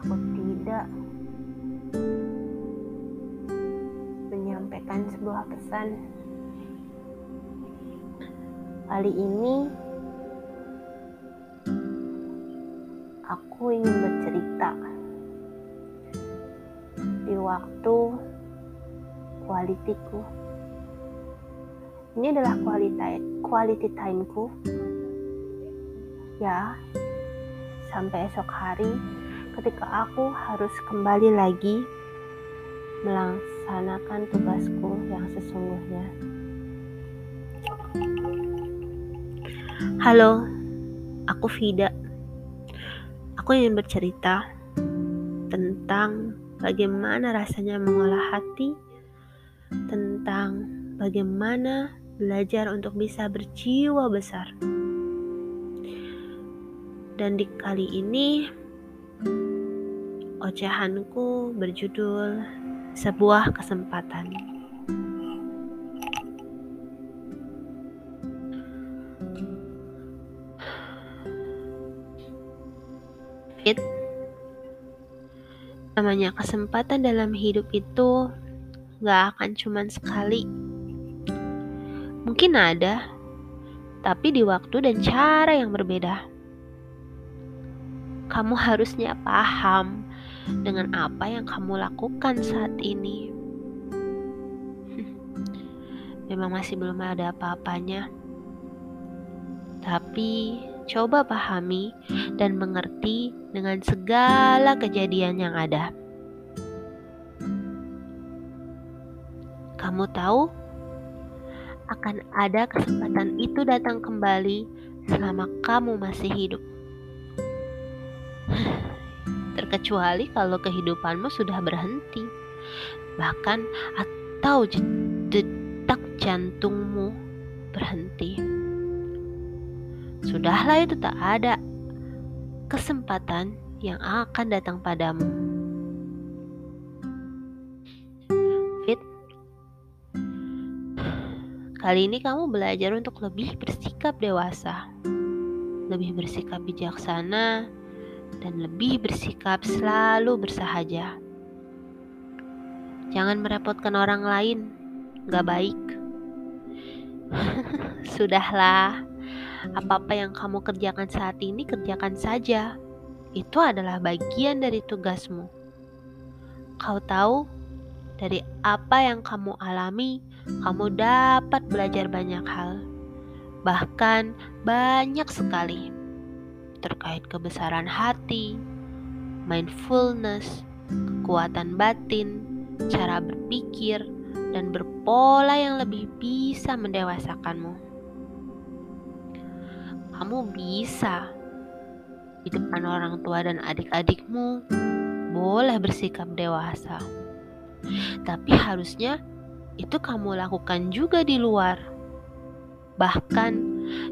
aku tidak menyampaikan sebuah pesan. Kali ini aku ingin bercerita di waktu kualitiku. Ini adalah quality, quality timeku. Ya, sampai esok hari ketika aku harus kembali lagi melaksanakan tugasku yang sesungguhnya. Halo, aku Vida. Aku ingin bercerita tentang bagaimana rasanya mengolah hati, tentang bagaimana belajar untuk bisa berjiwa besar. Dan di kali ini, ocehanku berjudul Sebuah Kesempatan. It, namanya kesempatan dalam hidup itu gak akan cuman sekali. Mungkin ada, tapi di waktu dan cara yang berbeda. Kamu harusnya paham dengan apa yang kamu lakukan saat ini. Memang masih belum ada apa-apanya, tapi coba pahami dan mengerti dengan segala kejadian yang ada. Kamu tahu, akan ada kesempatan itu datang kembali selama kamu masih hidup terkecuali kalau kehidupanmu sudah berhenti, bahkan atau detak jantungmu berhenti. Sudahlah itu tak ada kesempatan yang akan datang padamu. Fit, kali ini kamu belajar untuk lebih bersikap dewasa, lebih bersikap bijaksana, dan lebih bersikap selalu bersahaja. Jangan merepotkan orang lain, gak baik. Sudahlah, apa-apa yang kamu kerjakan saat ini, kerjakan saja. Itu adalah bagian dari tugasmu. Kau tahu, dari apa yang kamu alami, kamu dapat belajar banyak hal, bahkan banyak sekali terkait kebesaran hati, mindfulness, kekuatan batin, cara berpikir, dan berpola yang lebih bisa mendewasakanmu. Kamu bisa di depan orang tua dan adik-adikmu boleh bersikap dewasa. Tapi harusnya itu kamu lakukan juga di luar. Bahkan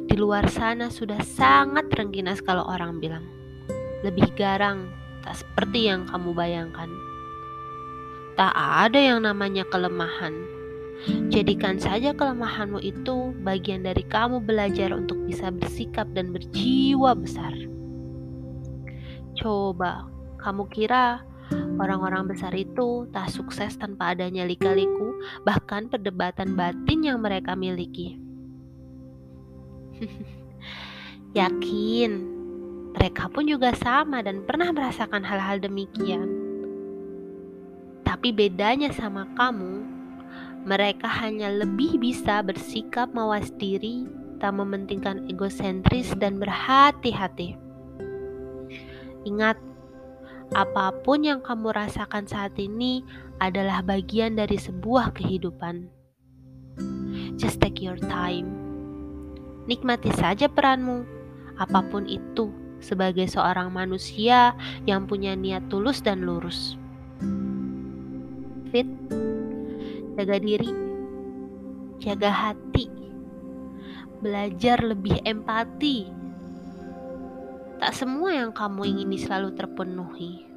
di luar sana sudah sangat rengginas kalau orang bilang. Lebih garang, tak seperti yang kamu bayangkan. Tak ada yang namanya kelemahan. Jadikan saja kelemahanmu itu bagian dari kamu belajar untuk bisa bersikap dan berjiwa besar. Coba, kamu kira orang-orang besar itu tak sukses tanpa adanya lika-liku, bahkan perdebatan batin yang mereka miliki. Yakin, mereka pun juga sama dan pernah merasakan hal-hal demikian. Tapi bedanya sama kamu, mereka hanya lebih bisa bersikap mawas diri, tak mementingkan egosentris dan berhati-hati. Ingat, apa pun yang kamu rasakan saat ini adalah bagian dari sebuah kehidupan. Just take your time Nikmati saja peranmu, apa pun itu, sebagai seorang manusia yang punya niat tulus dan lurus. Fit, jaga diri, jaga hati, belajar lebih empati. Tak semua yang kamu ingini selalu terpenuhi.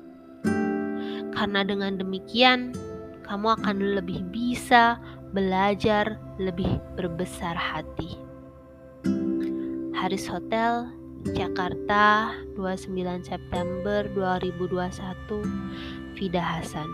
Karena dengan demikian, kamu akan lebih bisa belajar lebih berbesar hati. Haris Hotel, Jakarta, 29 September 2021, Vida Hasan.